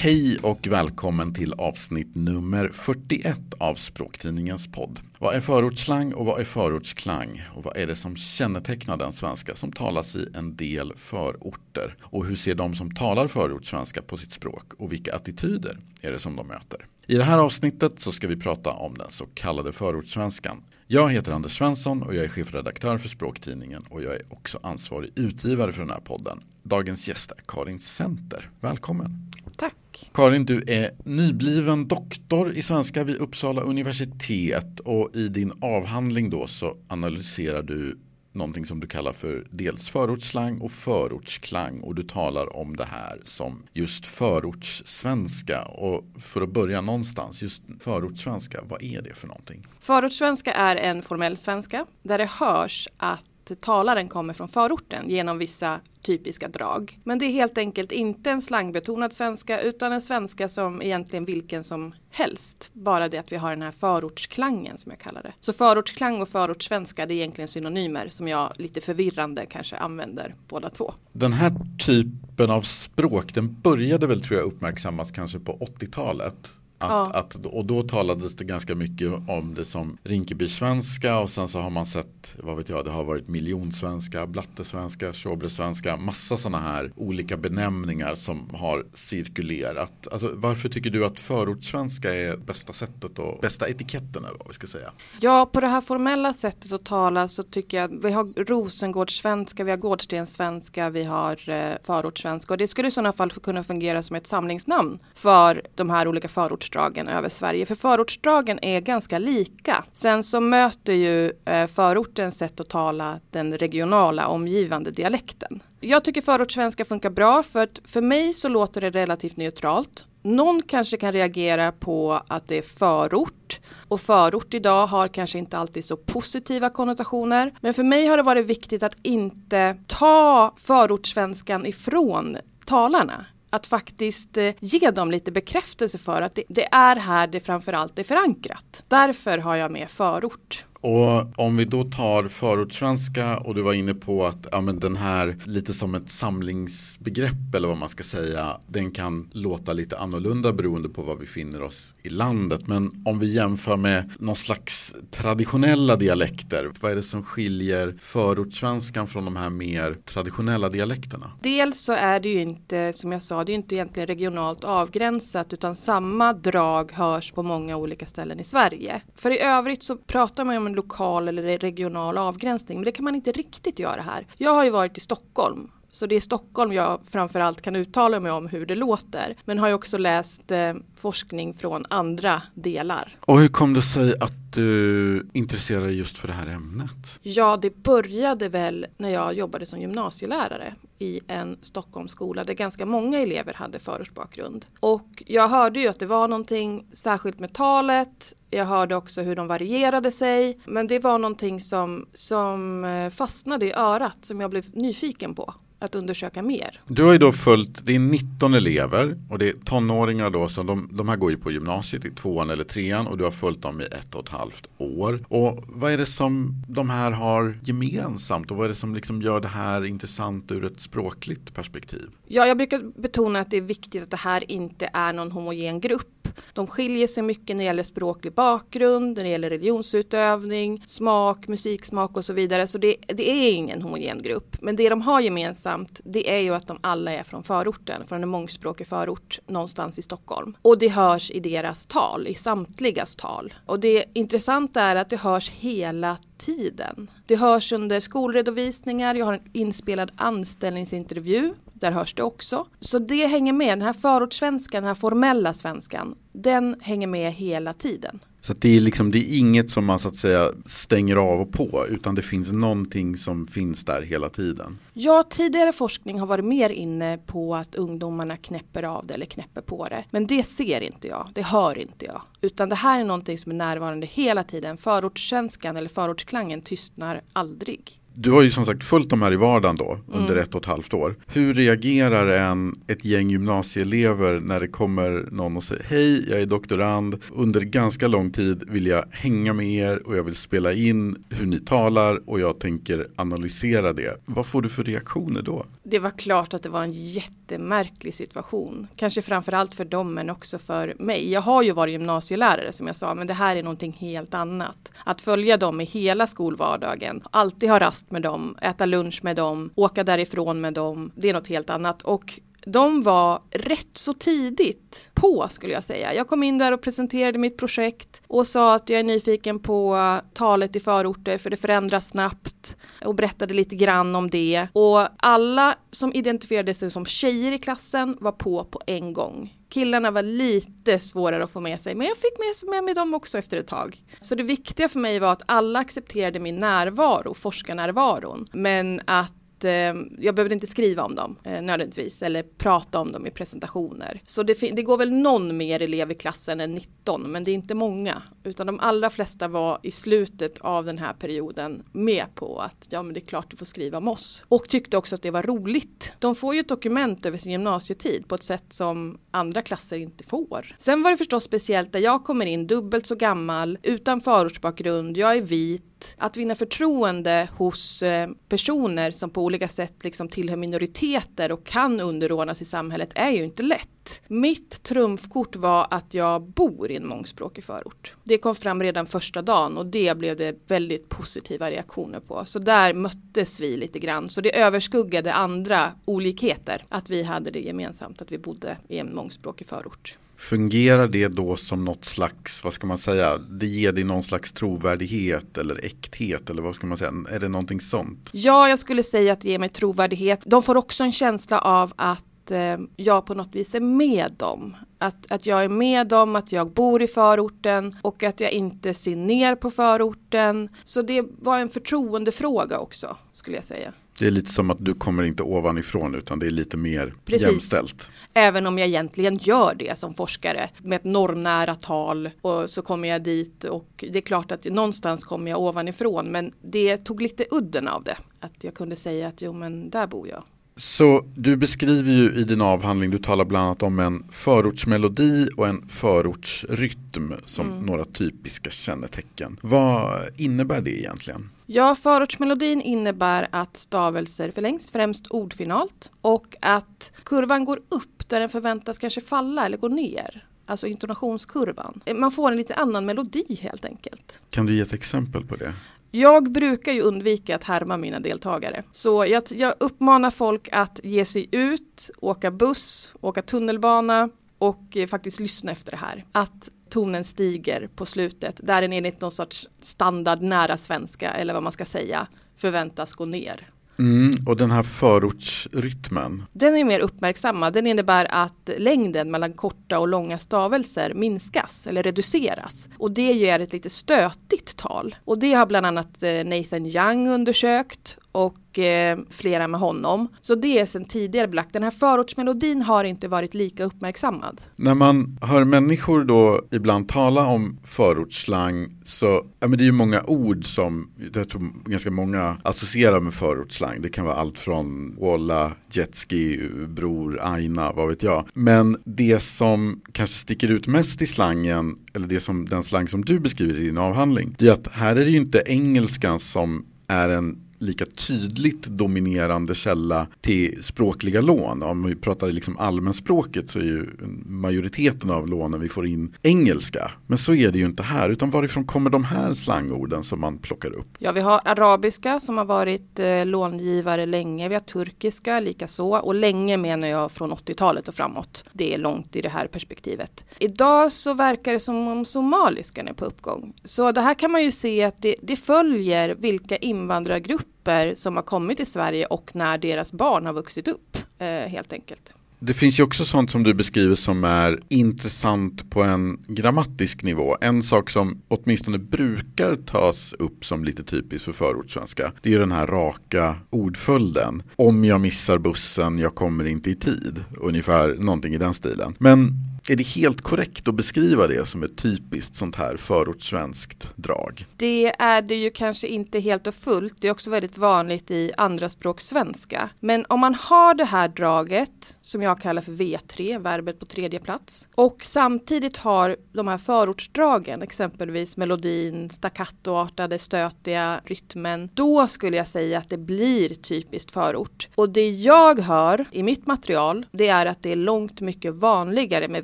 Hej och välkommen till avsnitt nummer 41 av Språktidningens podd. Vad är förortsslang och vad är förortsklang? Och vad är det som kännetecknar den svenska som talas i en del förorter? Och hur ser de som talar förortssvenska på sitt språk? Och vilka attityder är det som de möter? I det här avsnittet så ska vi prata om den så kallade förortssvenskan. Jag heter Anders Svensson och jag är chefredaktör för Språktidningen och jag är också ansvarig utgivare för den här podden. Dagens gäst är Karin Center. Välkommen! Tack! Karin, du är nybliven doktor i svenska vid Uppsala universitet och i din avhandling då så analyserar du någonting som du kallar för dels förortsslang och förortsklang och du talar om det här som just förortssvenska och för att börja någonstans just förortssvenska, vad är det för någonting? Förortssvenska är en formell svenska där det hörs att talaren kommer från förorten genom vissa typiska drag. Men det är helt enkelt inte en slangbetonad svenska utan en svenska som egentligen vilken som helst. Bara det att vi har den här förortsklangen som jag kallar det. Så förortsklang och förortssvenska det är egentligen synonymer som jag lite förvirrande kanske använder båda två. Den här typen av språk den började väl tror jag uppmärksammas kanske på 80-talet. Att, ja. att, och då talades det ganska mycket om det som Rinkeby-svenska och sen så har man sett, vad vet jag, det har varit miljonsvenska, blattesvenska, tjåbresvenska, massa sådana här olika benämningar som har cirkulerat. Alltså, varför tycker du att förortssvenska är bästa sättet och bästa etiketten eller vad vi ska säga? Ja, på det här formella sättet att tala så tycker jag vi har Rosengårdssvenska, vi har Gårdstenssvenska, vi har eh, förortssvenska och det skulle i sådana fall kunna fungera som ett samlingsnamn för de här olika förorts förortsdragen över Sverige. För förortsdragen är ganska lika. Sen så möter ju eh, förortens sätt att tala den regionala omgivande dialekten. Jag tycker förortssvenska funkar bra för att för mig så låter det relativt neutralt. Någon kanske kan reagera på att det är förort och förort idag har kanske inte alltid så positiva konnotationer. Men för mig har det varit viktigt att inte ta förortssvenskan ifrån talarna att faktiskt eh, ge dem lite bekräftelse för att det, det är här det framförallt är förankrat. Därför har jag med förort. Och om vi då tar förortssvenska och du var inne på att ja, men den här lite som ett samlingsbegrepp eller vad man ska säga den kan låta lite annorlunda beroende på var vi finner oss i landet. Men om vi jämför med någon slags traditionella dialekter, vad är det som skiljer förortssvenskan från de här mer traditionella dialekterna? Dels så är det ju inte, som jag sa, det är inte egentligen regionalt avgränsat utan samma drag hörs på många olika ställen i Sverige. För i övrigt så pratar man ju om en lokal eller regional avgränsning. Men det kan man inte riktigt göra här. Jag har ju varit i Stockholm så det är Stockholm jag framförallt kan uttala mig om hur det låter. Men har ju också läst eh, forskning från andra delar. Och hur kom det sig att du intresserade dig just för det här ämnet? Ja, det började väl när jag jobbade som gymnasielärare i en Stockholmsskola där ganska många elever hade förortsbakgrund. Och jag hörde ju att det var någonting särskilt med talet. Jag hörde också hur de varierade sig. Men det var någonting som, som eh, fastnade i örat som jag blev nyfiken på att undersöka mer. Du har ju då följt, det är 19 elever och det är tonåringar då, så de, de här går ju på gymnasiet i tvåan eller trean och du har följt dem i ett och ett halvt år. Och vad är det som de här har gemensamt och vad är det som liksom gör det här intressant ur ett språkligt perspektiv? Ja, jag brukar betona att det är viktigt att det här inte är någon homogen grupp de skiljer sig mycket när det gäller språklig bakgrund, när det gäller religionsutövning, smak, musiksmak och så vidare. Så det, det är ingen homogen grupp. Men det de har gemensamt, det är ju att de alla är från förorten, från en mångspråkig förort någonstans i Stockholm. Och det hörs i deras tal, i samtligas tal. Och det intressanta är att det hörs hela tiden. Det hörs under skolredovisningar, jag har en inspelad anställningsintervju där hörs det också. Så det hänger med, den här förortssvenskan, den här formella svenskan, den hänger med hela tiden. Så det är, liksom, det är inget som man så att säga stänger av och på utan det finns någonting som finns där hela tiden. Ja, tidigare forskning har varit mer inne på att ungdomarna knäpper av det eller knäpper på det. Men det ser inte jag, det hör inte jag. Utan det här är någonting som är närvarande hela tiden. Förortssvenskan eller förortsklangen tystnar aldrig. Du har ju som sagt följt de här i vardagen då under ett och ett halvt år. Hur reagerar en, ett gäng gymnasieelever när det kommer någon och säger hej, jag är doktorand, under ganska lång tid vill jag hänga med er och jag vill spela in hur ni talar och jag tänker analysera det. Vad får du för reaktioner då? Det var klart att det var en jättemärklig situation. Kanske framförallt för dem men också för mig. Jag har ju varit gymnasielärare som jag sa men det här är någonting helt annat. Att följa dem i hela skolvardagen, alltid ha rast med dem, äta lunch med dem, åka därifrån med dem. Det är något helt annat. Och de var rätt så tidigt på skulle jag säga. Jag kom in där och presenterade mitt projekt och sa att jag är nyfiken på talet i förorter för det förändras snabbt och berättade lite grann om det. Och alla som identifierade sig som tjejer i klassen var på på en gång. Killarna var lite svårare att få med sig, men jag fick med, med mig dem också efter ett tag. Så det viktiga för mig var att alla accepterade min närvaro, forskarnärvaron, men att eh, jag behövde inte skriva om dem eh, nödvändigtvis eller prata om dem i presentationer. Så det, det, går väl någon mer elev i klassen än 19 men det är inte många utan de allra flesta var i slutet av den här perioden med på att ja men det är klart du får skriva om oss och tyckte också att det var roligt. De får ju ett dokument över sin gymnasietid på ett sätt som andra klasser inte får. Sen var det förstås speciellt där jag kommer in dubbelt så gammal utan förortsbakgrund, jag är vit att vinna förtroende hos eh, personer som på olika sätt liksom tillhör minoriteter och kan underordnas i samhället är ju inte lätt. Mitt trumfkort var att jag bor i en mångspråkig förort. Det kom fram redan första dagen och det blev det väldigt positiva reaktioner på. Så där möttes vi lite grann. Så det överskuggade andra olikheter att vi hade det gemensamt att vi bodde i en mångspråkig förort. Fungerar det då som något slags, vad ska man säga, det ger dig någon slags trovärdighet eller äkthet eller vad ska man säga, är det någonting sånt? Ja, jag skulle säga att det ger mig trovärdighet. De får också en känsla av att eh, jag på något vis är med dem. Att, att jag är med dem, att jag bor i förorten och att jag inte ser ner på förorten. Så det var en förtroendefråga också, skulle jag säga. Det är lite som att du kommer inte ovanifrån utan det är lite mer Precis. jämställt. Även om jag egentligen gör det som forskare med ett normnära tal och så kommer jag dit och det är klart att någonstans kommer jag ovanifrån men det tog lite udden av det. Att jag kunde säga att jo men där bor jag. Så du beskriver ju i din avhandling, du talar bland annat om en förortsmelodi och en förortsrytm som mm. några typiska kännetecken. Vad innebär det egentligen? Ja, förortsmelodin innebär att stavelser förlängs, främst ordfinalt, och att kurvan går upp där den förväntas kanske falla eller gå ner. Alltså intonationskurvan. Man får en lite annan melodi helt enkelt. Kan du ge ett exempel på det? Jag brukar ju undvika att härma mina deltagare. Så jag, jag uppmanar folk att ge sig ut, åka buss, åka tunnelbana och eh, faktiskt lyssna efter det här. Att tonen stiger på slutet, där den enligt någon sorts standard nära svenska eller vad man ska säga förväntas gå ner. Mm, och den här förortsrytmen? Den är mer uppmärksammad. Den innebär att längden mellan korta och långa stavelser minskas eller reduceras. Och det ger ett lite stötigt tal. Och det har bland annat eh, Nathan Young undersökt och eh, flera med honom. Så det är sedan tidigare belagt. Den här förortsmelodin har inte varit lika uppmärksammad. När man hör människor då ibland tala om förortsslang så ja, men det är ju många ord som jag tror ganska många associerar med förortsslang. Det kan vara allt från Walla, jetski, bror, aina, vad vet jag. Men det som kanske sticker ut mest i slangen, eller det som, den slang som du beskriver i din avhandling, det är att här är det ju inte engelskan som är en lika tydligt dominerande källa till språkliga lån. Om vi pratar liksom allmänspråket så är ju majoriteten av lånen vi får in engelska. Men så är det ju inte här, utan varifrån kommer de här slangorden som man plockar upp? Ja, vi har arabiska som har varit eh, långivare länge. Vi har turkiska likaså och länge menar jag från 80-talet och framåt. Det är långt i det här perspektivet. Idag så verkar det som om somaliskan är på uppgång. Så det här kan man ju se att det, det följer vilka invandrargrupper grupper som har kommit till Sverige och när deras barn har vuxit upp eh, helt enkelt. Det finns ju också sånt som du beskriver som är intressant på en grammatisk nivå. En sak som åtminstone brukar tas upp som lite typiskt för förortssvenska. Det är den här raka ordföljden. Om jag missar bussen, jag kommer inte i tid. Ungefär någonting i den stilen. Men är det helt korrekt att beskriva det som ett typiskt sånt här förortssvenskt drag? Det är det ju kanske inte helt och fullt. Det är också väldigt vanligt i andra språk svenska. Men om man har det här draget som jag kallar för V3, verbet på tredje plats och samtidigt har de här förortsdragen, exempelvis melodin, staccatoartade, stötiga rytmen. Då skulle jag säga att det blir typiskt förort. Och det jag hör i mitt material, det är att det är långt mycket vanligare med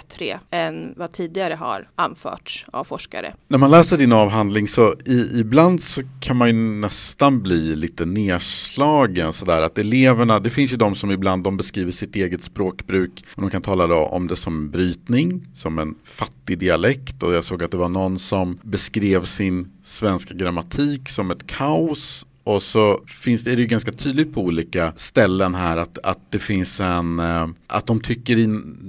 V3 än vad tidigare har anförts av forskare. När man läser din avhandling så i, ibland så kan man ju nästan bli lite nedslagen sådär att eleverna, det finns ju de som ibland de beskriver sitt eget språkbruk och de kan tala då om det som brytning, som en fattig dialekt och jag såg att det var någon som beskrev sin svenska grammatik som ett kaos och så finns det, är det ju ganska tydligt på olika ställen här att, att det finns en, eh, att de tycker i,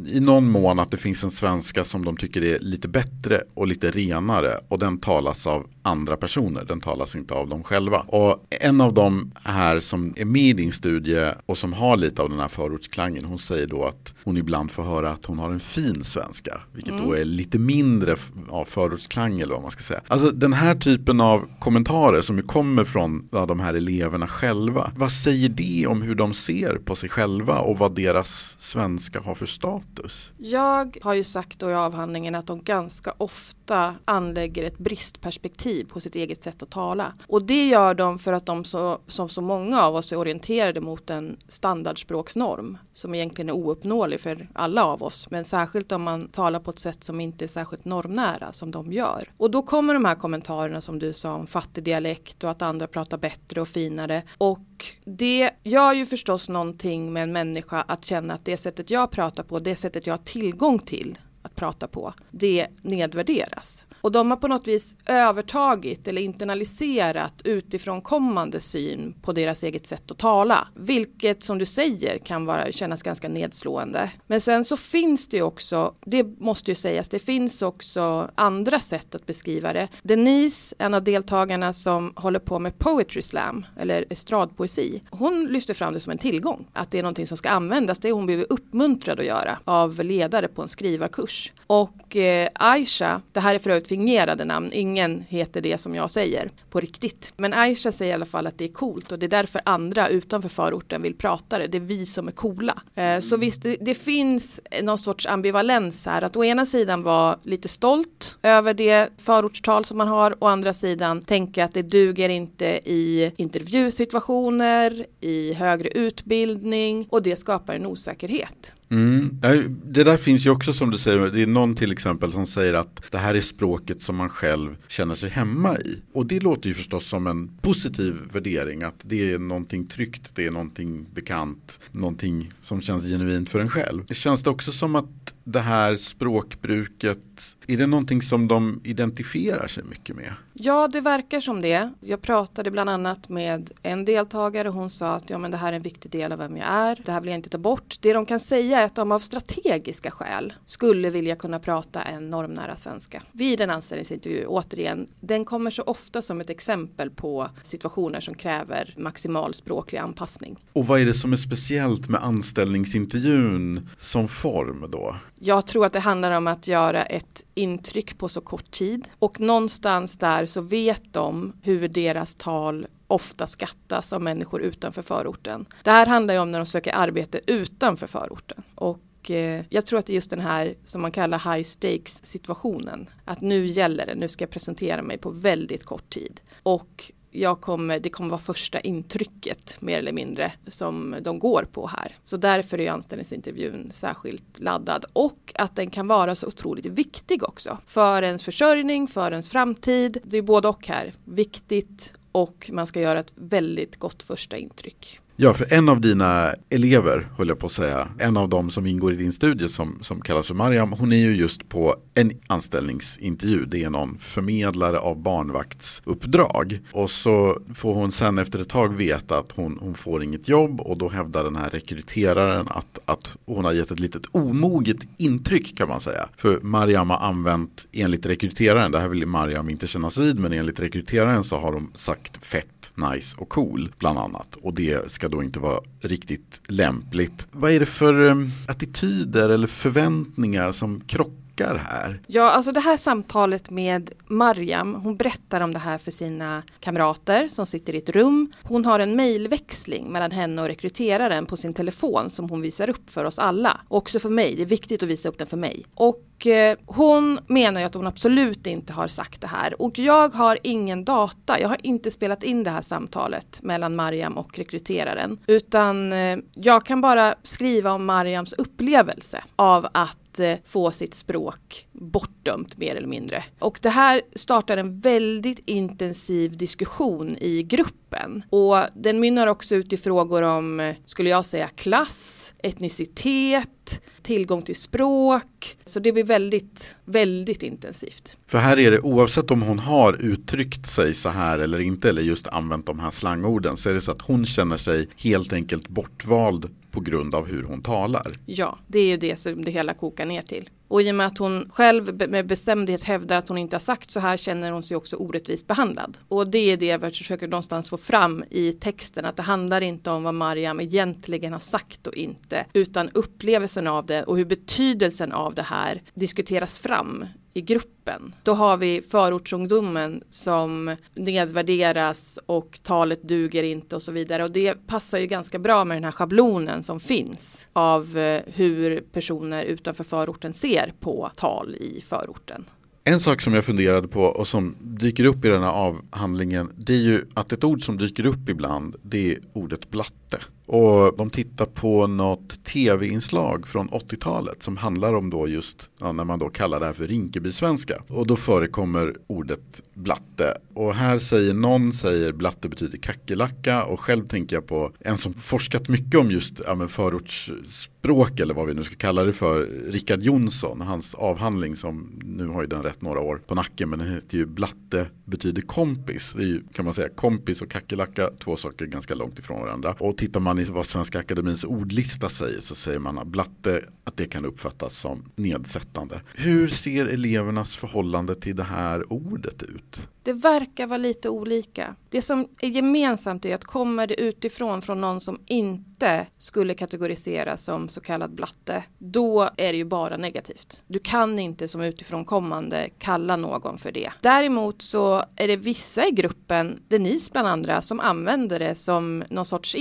i någon mån att det finns en svenska som de tycker är lite bättre och lite renare och den talas av andra personer, den talas inte av dem själva. Och en av dem här som är med i din studie och som har lite av den här förortsklangen, hon säger då att hon ibland får höra att hon har en fin svenska, vilket mm. då är lite mindre av förortsklang eller vad man ska säga. Alltså den här typen av kommentarer som ju kommer från de här eleverna själva. Vad säger det om hur de ser på sig själva och vad deras svenska har för status? Jag har ju sagt då i avhandlingen att de ganska ofta anlägger ett bristperspektiv på sitt eget sätt att tala. Och det gör de för att de så, som så många av oss är orienterade mot en standardspråksnorm som egentligen är ouppnåelig för alla av oss. Men särskilt om man talar på ett sätt som inte är särskilt normnära som de gör. Och då kommer de här kommentarerna som du sa om fattig dialekt och att andra pratar bättre och finare. Och det gör ju förstås någonting med en människa att känna att det sättet jag pratar på, det sättet jag har tillgång till prata på, det nedvärderas. Och de har på något vis övertagit eller internaliserat utifrån kommande syn på deras eget sätt att tala. Vilket som du säger kan vara, kännas ganska nedslående. Men sen så finns det ju också, det måste ju sägas, det finns också andra sätt att beskriva det. Denise, en av deltagarna som håller på med poetry slam eller estradpoesi, hon lyfter fram det som en tillgång. Att det är någonting som ska användas, det är hon blivit uppmuntrad att göra av ledare på en skrivarkurs. Och eh, Aisha, det här är för övrigt fingerade namn. Ingen heter det som jag säger på riktigt. Men Aisha säger i alla fall att det är coolt och det är därför andra utanför förorten vill prata det. Det är vi som är coola. Eh, så visst, det, det, finns någon sorts ambivalens här. Att å ena sidan vara lite stolt över det förortstal som man har. Å andra sidan tänka att det duger inte i intervjusituationer, i högre utbildning och det skapar en osäkerhet. Mm. Det där finns ju också som du säger, det är någon till exempel som säger att det här är språket som man själv känner sig hemma i. Och det låter ju förstås som en positiv värdering, att det är någonting tryggt, det är någonting bekant, någonting som känns genuint för en själv. Det känns det också som att det här språkbruket, är det någonting som de identifierar sig mycket med? Ja, det verkar som det. Jag pratade bland annat med en deltagare. Hon sa att ja, men det här är en viktig del av vem jag är. Det här vill jag inte ta bort. Det de kan säga är att de av strategiska skäl skulle vilja kunna prata en normnära svenska. Vid en anställningsintervju, återigen, den kommer så ofta som ett exempel på situationer som kräver maximal språklig anpassning. Och vad är det som är speciellt med anställningsintervjun som form då? Jag tror att det handlar om att göra ett intryck på så kort tid och någonstans där så vet de hur deras tal ofta skattas av människor utanför förorten. Det här handlar ju om när de söker arbete utanför förorten och eh, jag tror att det är just den här som man kallar high stakes situationen. Att nu gäller det, nu ska jag presentera mig på väldigt kort tid. Och jag kommer, det kommer vara första intrycket mer eller mindre som de går på här. Så därför är anställningsintervjun särskilt laddad och att den kan vara så otroligt viktig också. För ens försörjning, för ens framtid. Det är både och här. Viktigt och man ska göra ett väldigt gott första intryck. Ja, för en av dina elever, höll jag på att säga, en av dem som ingår i din studie som, som kallas för Mariam, hon är ju just på en anställningsintervju. Det är någon förmedlare av barnvaktsuppdrag. Och så får hon sen efter ett tag veta att hon, hon får inget jobb och då hävdar den här rekryteraren att, att hon har gett ett litet omoget intryck kan man säga. För Mariam har använt, enligt rekryteraren, det här vill Mariam inte kännas vid, men enligt rekryteraren så har de sagt fett, nice och cool bland annat. Och det ska då inte var riktigt lämpligt. Vad är det för eh, attityder eller förväntningar som krockar här? Ja, alltså det här samtalet med Mariam, hon berättar om det här för sina kamrater som sitter i ett rum. Hon har en mejlväxling mellan henne och rekryteraren på sin telefon som hon visar upp för oss alla. Också för mig, det är viktigt att visa upp den för mig. Och eh, hon menar ju att hon absolut inte har sagt det här. Och jag har ingen data, jag har inte spelat in det här samtalet mellan Mariam och rekryteraren. Utan eh, jag kan bara skriva om Mariams upplevelse av att Eh, få sitt språk bortdömt mer eller mindre. Och det här startar en väldigt intensiv diskussion i gruppen. Och den mynnar också ut i frågor om, skulle jag säga, klass, etnicitet, tillgång till språk. Så det blir väldigt, väldigt intensivt. För här är det oavsett om hon har uttryckt sig så här eller inte eller just använt de här slangorden så är det så att hon känner sig helt enkelt bortvald på grund av hur hon talar. Ja, det är ju det som det hela kokar ner till. Och i och med att hon själv med bestämdhet hävdar att hon inte har sagt så här känner hon sig också orättvist behandlad. Och det är det jag försöker någonstans få fram i texten att det handlar inte om vad Mariam egentligen har sagt och inte utan upplevelsen av det och hur betydelsen av det här diskuteras fram i gruppen. Då har vi förortsungdomen som nedvärderas och talet duger inte och så vidare. Och det passar ju ganska bra med den här schablonen som finns av eh, hur personer utanför förorten ser på tal i förorten. En sak som jag funderade på och som dyker upp i den här avhandlingen det är ju att ett ord som dyker upp ibland det är ordet blatte. Och de tittar på något tv-inslag från 80-talet som handlar om då just ja, när man då kallar det här för Rinkeby-svenska. Och då förekommer ordet blatte. Och här säger någon säger blatte betyder kackerlacka och själv tänker jag på en som forskat mycket om just ja, men förortsspråk eller vad vi nu ska kalla det för. Rickard Jonsson, hans avhandling som nu har ju den rätt några år på nacken men den heter ju blatte betyder kompis. Det är ju kan man säga kompis och kackerlacka, två saker ganska långt ifrån varandra. Och tittar man i vad Svenska Akademins ordlista säger så säger man att blatte att det kan uppfattas som nedsättande. Hur ser elevernas förhållande till det här ordet ut? Det verkar vara lite olika. Det som är gemensamt är att kommer det utifrån från någon som inte skulle kategoriseras som så kallad blatte, då är det ju bara negativt. Du kan inte som utifrån kommande kalla någon för det. Däremot så är det vissa i gruppen, Denise bland andra, som använder det som någon sorts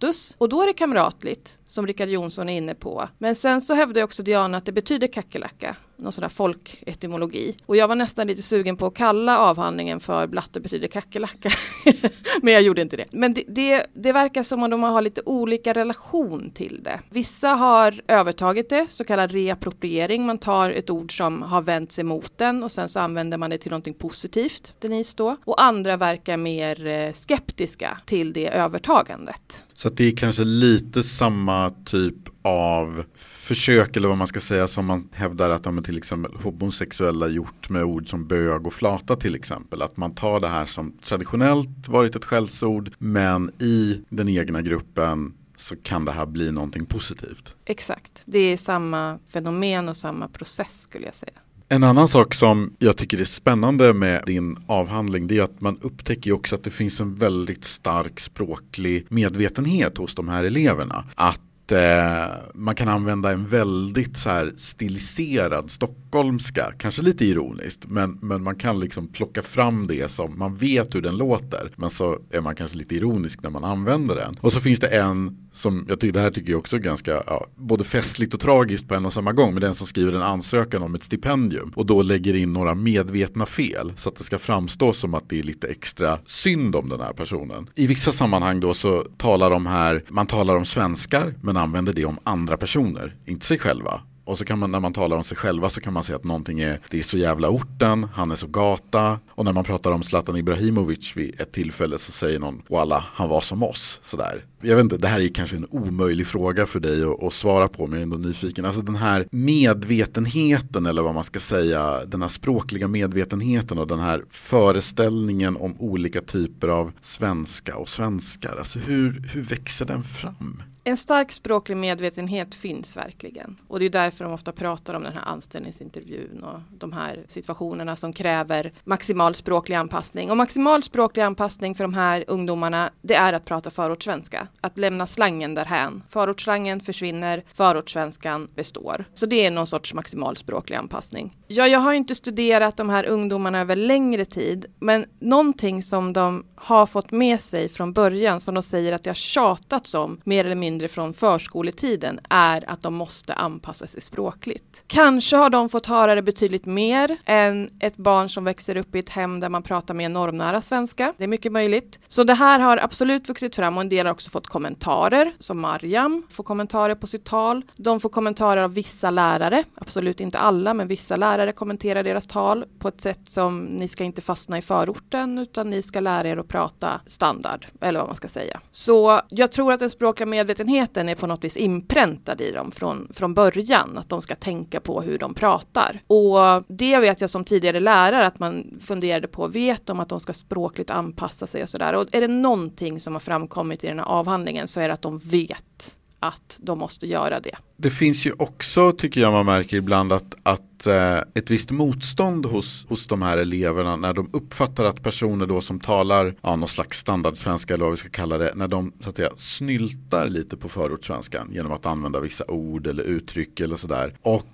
status Och då är det kamratligt, som Rickard Jonsson är inne på. Men sen så hävdar också Diana att det betyder kackerlacka någon sån där folketymologi. Och jag var nästan lite sugen på att kalla avhandlingen för blatte betyder kackerlacka. Men jag gjorde inte det. Men det, det, det, verkar som om de har lite olika relation till det. Vissa har övertagit det, så kallad reappropriering. Man tar ett ord som har vänt sig mot den och sen så använder man det till någonting positivt, Denise då. Och andra verkar mer eh, skeptiska till det övertagandet. Så det är kanske lite samma typ av försök eller vad man ska säga som man hävdar att ja, till exempel homosexuella gjort med ord som bög och flata till exempel. Att man tar det här som traditionellt varit ett skällsord men i den egna gruppen så kan det här bli någonting positivt. Exakt, det är samma fenomen och samma process skulle jag säga. En annan sak som jag tycker är spännande med din avhandling det är att man upptäcker också att det finns en väldigt stark språklig medvetenhet hos de här eleverna. Att eh, man kan använda en väldigt så här stiliserad stockholmska, kanske lite ironiskt, men, men man kan liksom plocka fram det som man vet hur den låter, men så är man kanske lite ironisk när man använder den. Och så finns det en som jag tycker, det här tycker jag också är ganska, ja, både festligt och tragiskt på en och samma gång, Med den som skriver en ansökan om ett stipendium och då lägger in några medvetna fel så att det ska framstå som att det är lite extra synd om den här personen. I vissa sammanhang då så talar de här, man talar om svenskar men använder det om andra personer, inte sig själva. Och så kan man när man talar om sig själva så kan man säga att någonting är, det är så jävla orten, han är så gata. Och när man pratar om Zlatan Ibrahimovic vid ett tillfälle så säger någon, walla, han var som oss. Sådär. Jag vet inte, det här är kanske en omöjlig fråga för dig att, att svara på, men jag är ändå nyfiken. Alltså den här medvetenheten eller vad man ska säga, den här språkliga medvetenheten och den här föreställningen om olika typer av svenska och svenskar. Alltså hur, hur växer den fram? En stark språklig medvetenhet finns verkligen. Och det är därför de ofta pratar om den här anställningsintervjun och de här situationerna som kräver maximal språklig anpassning. Och maximal språklig anpassning för de här ungdomarna, det är att prata förortssvenska. Att lämna slangen därhän. Förortsslangen försvinner, förortssvenskan består. Så det är någon sorts maximal språklig anpassning. Ja, jag har inte studerat de här ungdomarna över längre tid, men någonting som de har fått med sig från början, som de säger att det har tjatats om mer eller mindre från förskoletiden, är att de måste anpassa sig språkligt. Kanske har de fått höra det betydligt mer än ett barn som växer upp i ett hem där man pratar mer normnära svenska. Det är mycket möjligt. Så det här har absolut vuxit fram och en del har också fått kommentarer, som Mariam får kommentarer på sitt tal. De får kommentarer av vissa lärare, absolut inte alla, men vissa lärare kommenterar deras tal på ett sätt som ni ska inte fastna i förorten utan ni ska lära er att prata standard, eller vad man ska säga. Så jag tror att den språkliga medvetenheten är på något vis inpräntad i dem från, från början, att de ska tänka på hur de pratar. Och det vet jag som tidigare lärare att man funderade på, vet de att de ska språkligt anpassa sig och sådär. Och är det någonting som har framkommit i den här avhandlingen så är det att de vet att de måste göra det. Det finns ju också, tycker jag man märker ibland, att, att eh, ett visst motstånd hos, hos de här eleverna när de uppfattar att personer då som talar ja, någon slags standardsvenska eller vad vi ska kalla det, när de så att säga snyltar lite på förortssvenskan genom att använda vissa ord eller uttryck eller sådär. Och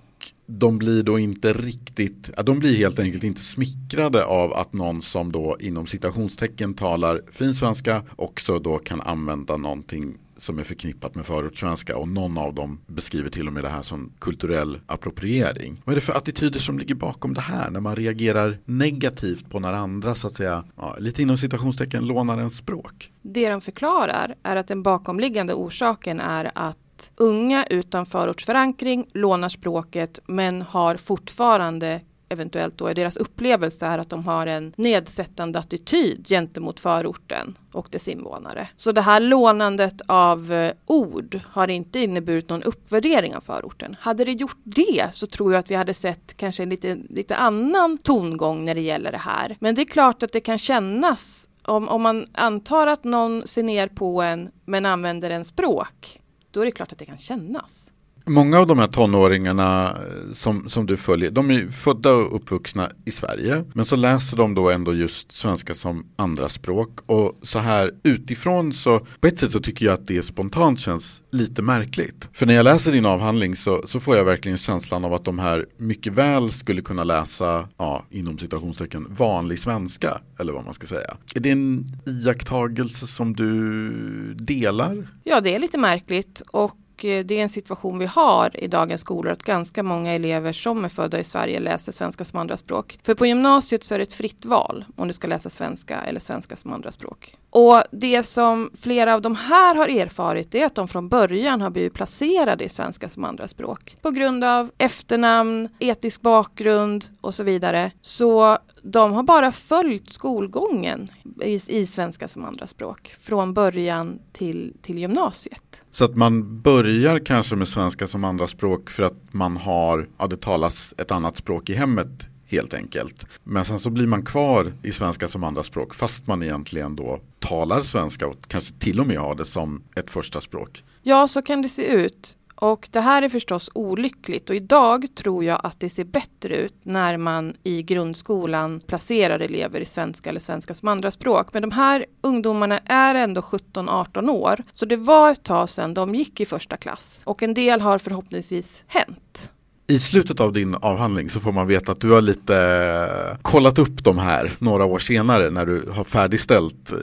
de blir då inte riktigt, de blir helt enkelt inte smickrade av att någon som då inom citationstecken talar fin svenska också då kan använda någonting som är förknippat med förortssvenska och någon av dem beskriver till och med det här som kulturell appropriering. Vad är det för attityder som ligger bakom det här när man reagerar negativt på när andra så att säga, ja, lite inom citationstecken lånar en språk? Det de förklarar är att den bakomliggande orsaken är att unga utan förortsförankring lånar språket men har fortfarande eventuellt då är deras upplevelse är att de har en nedsättande attityd gentemot förorten och dess invånare. Så det här lånandet av eh, ord har inte inneburit någon uppvärdering av förorten. Hade det gjort det så tror jag att vi hade sett kanske en lite, lite annan tongång när det gäller det här. Men det är klart att det kan kännas om, om man antar att någon ser ner på en men använder en språk då är det klart att det kan kännas. Många av de här tonåringarna eh, som, som du följer, de är födda och uppvuxna i Sverige. Men så läser de då ändå just svenska som andraspråk. Och så här utifrån så, på ett sätt så tycker jag att det spontant känns lite märkligt. För när jag läser din avhandling så, så får jag verkligen känslan av att de här mycket väl skulle kunna läsa, ja, inom citationstecken, vanlig svenska. Eller vad man ska säga. Är det en iakttagelse som du delar? Ja, det är lite märkligt. Och Eh, det är en situation vi har i dagens skolor att ganska många elever som är födda i Sverige läser svenska som andraspråk. För på gymnasiet så är det ett fritt val om du ska läsa svenska eller svenska som andraspråk. Och det som flera av de här har erfarit är att de från början har blivit placerade i svenska som andraspråk. På grund av efternamn, etnisk bakgrund och så vidare. Så de har bara följt skolgången i, i svenska som andraspråk från början till, till gymnasiet. Så att man börjar kanske med svenska som andraspråk för att man har, ja det talas ett annat språk i hemmet helt enkelt. Men sen så blir man kvar i svenska som andraspråk fast man egentligen då talar svenska och kanske till och med har det som ett första språk. Ja, så kan det se ut. Och det här är förstås olyckligt och idag tror jag att det ser bättre ut när man i grundskolan placerar elever i svenska eller svenska som andraspråk. Men de här ungdomarna är ändå 17-18 år, så det var ett tag sedan de gick i första klass och en del har förhoppningsvis hänt. I slutet av din avhandling så får man veta att du har lite eh, kollat upp de här några år senare när du har färdigställt eh,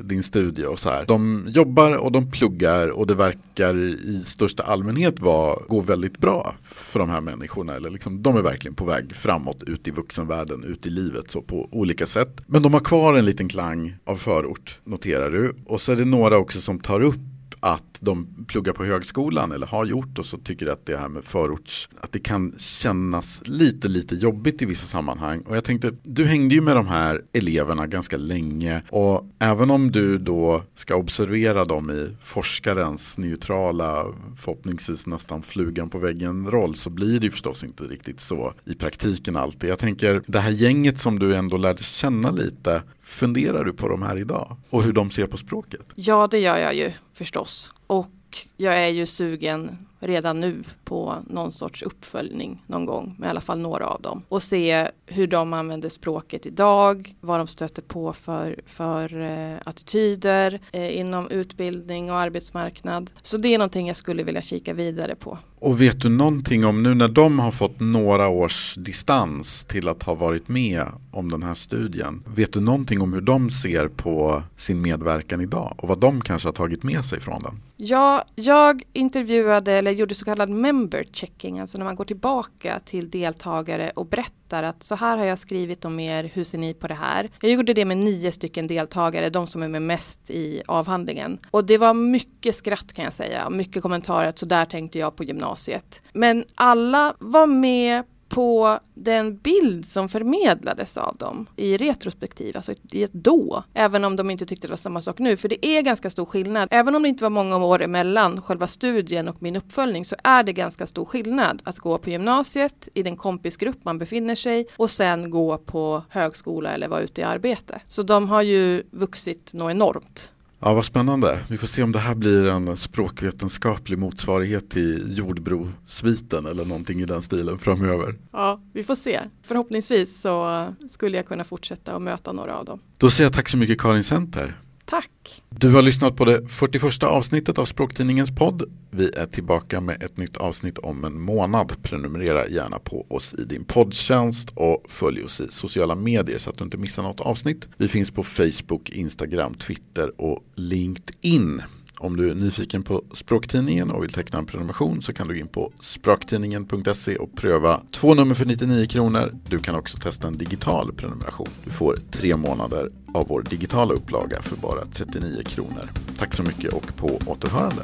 din studie och så här. De jobbar och de pluggar och det verkar i största allmänhet vara, gå väldigt bra för de här människorna. Eller liksom, de är verkligen på väg framåt ut i vuxenvärlden, ut i livet så på olika sätt. Men de har kvar en liten klang av förort, noterar du. Och så är det några också som tar upp att de pluggar på högskolan eller har gjort och så tycker att det här med förorts, att det kan kännas lite, lite jobbigt i vissa sammanhang. Och jag tänkte, du hängde ju med de här eleverna ganska länge och även om du då ska observera dem i forskarens neutrala, förhoppningsvis nästan flugan på väggen roll så blir det ju förstås inte riktigt så i praktiken alltid. Jag tänker, det här gänget som du ändå lärde känna lite, Funderar du på de här idag och hur de ser på språket? Ja, det gör jag ju förstås. Och Och jag är ju sugen redan nu på någon sorts uppföljning någon gång med i alla fall några av dem och se hur de använder språket idag, vad de stöter på för, för eh, attityder eh, inom utbildning och arbetsmarknad. Så det är någonting jag skulle vilja kika vidare på. Och vet du någonting om nu när de har fått några års distans till att ha varit med om den här studien. Vet du någonting om hur de ser på sin medverkan idag och vad de kanske har tagit med sig från den? Ja, jag intervjuade eller gjorde så kallad member checking, alltså när man går tillbaka till deltagare och berättar att så här har jag skrivit om er, hur ser ni på det här? Jag gjorde det med nio stycken deltagare, de som är med mest i avhandlingen. Och det var mycket skratt kan jag säga, mycket kommentarer så där tänkte jag på gymnasiet. Men alla var med på den bild som förmedlades av dem i retrospektiv, alltså i ett då. Även om de inte tyckte det var samma sak nu, för det är ganska stor skillnad. Även om det inte var många år emellan själva studien och min uppföljning så är det ganska stor skillnad att gå på gymnasiet i den kompisgrupp man befinner sig och sen gå på högskola eller vara ute i arbete. Så de har ju vuxit något enormt. Ja, vad spännande. Vi får se om det här blir en språkvetenskaplig motsvarighet till jordbrosviten eller någonting i den stilen framöver. Ja, vi får se. Förhoppningsvis så skulle jag kunna fortsätta och möta några av dem. Då säger jag tack så mycket Karin Center. Tack! Du har lyssnat på det 41 avsnittet av Språktidningens podd. Vi är tillbaka med ett nytt avsnitt om en månad. Prenumerera gärna på oss i din poddtjänst och följ oss i sociala medier så att du inte missar något avsnitt. Vi finns på Facebook, Instagram, Twitter och LinkedIn. Om du är nyfiken på Språktidningen och vill teckna en prenumeration så kan du gå in på språktidningen.se och pröva två nummer för 99 kronor. Du kan också testa en digital prenumeration. Du får tre månader av vår digitala upplaga för bara 39 kronor. Tack så mycket och på återhörande.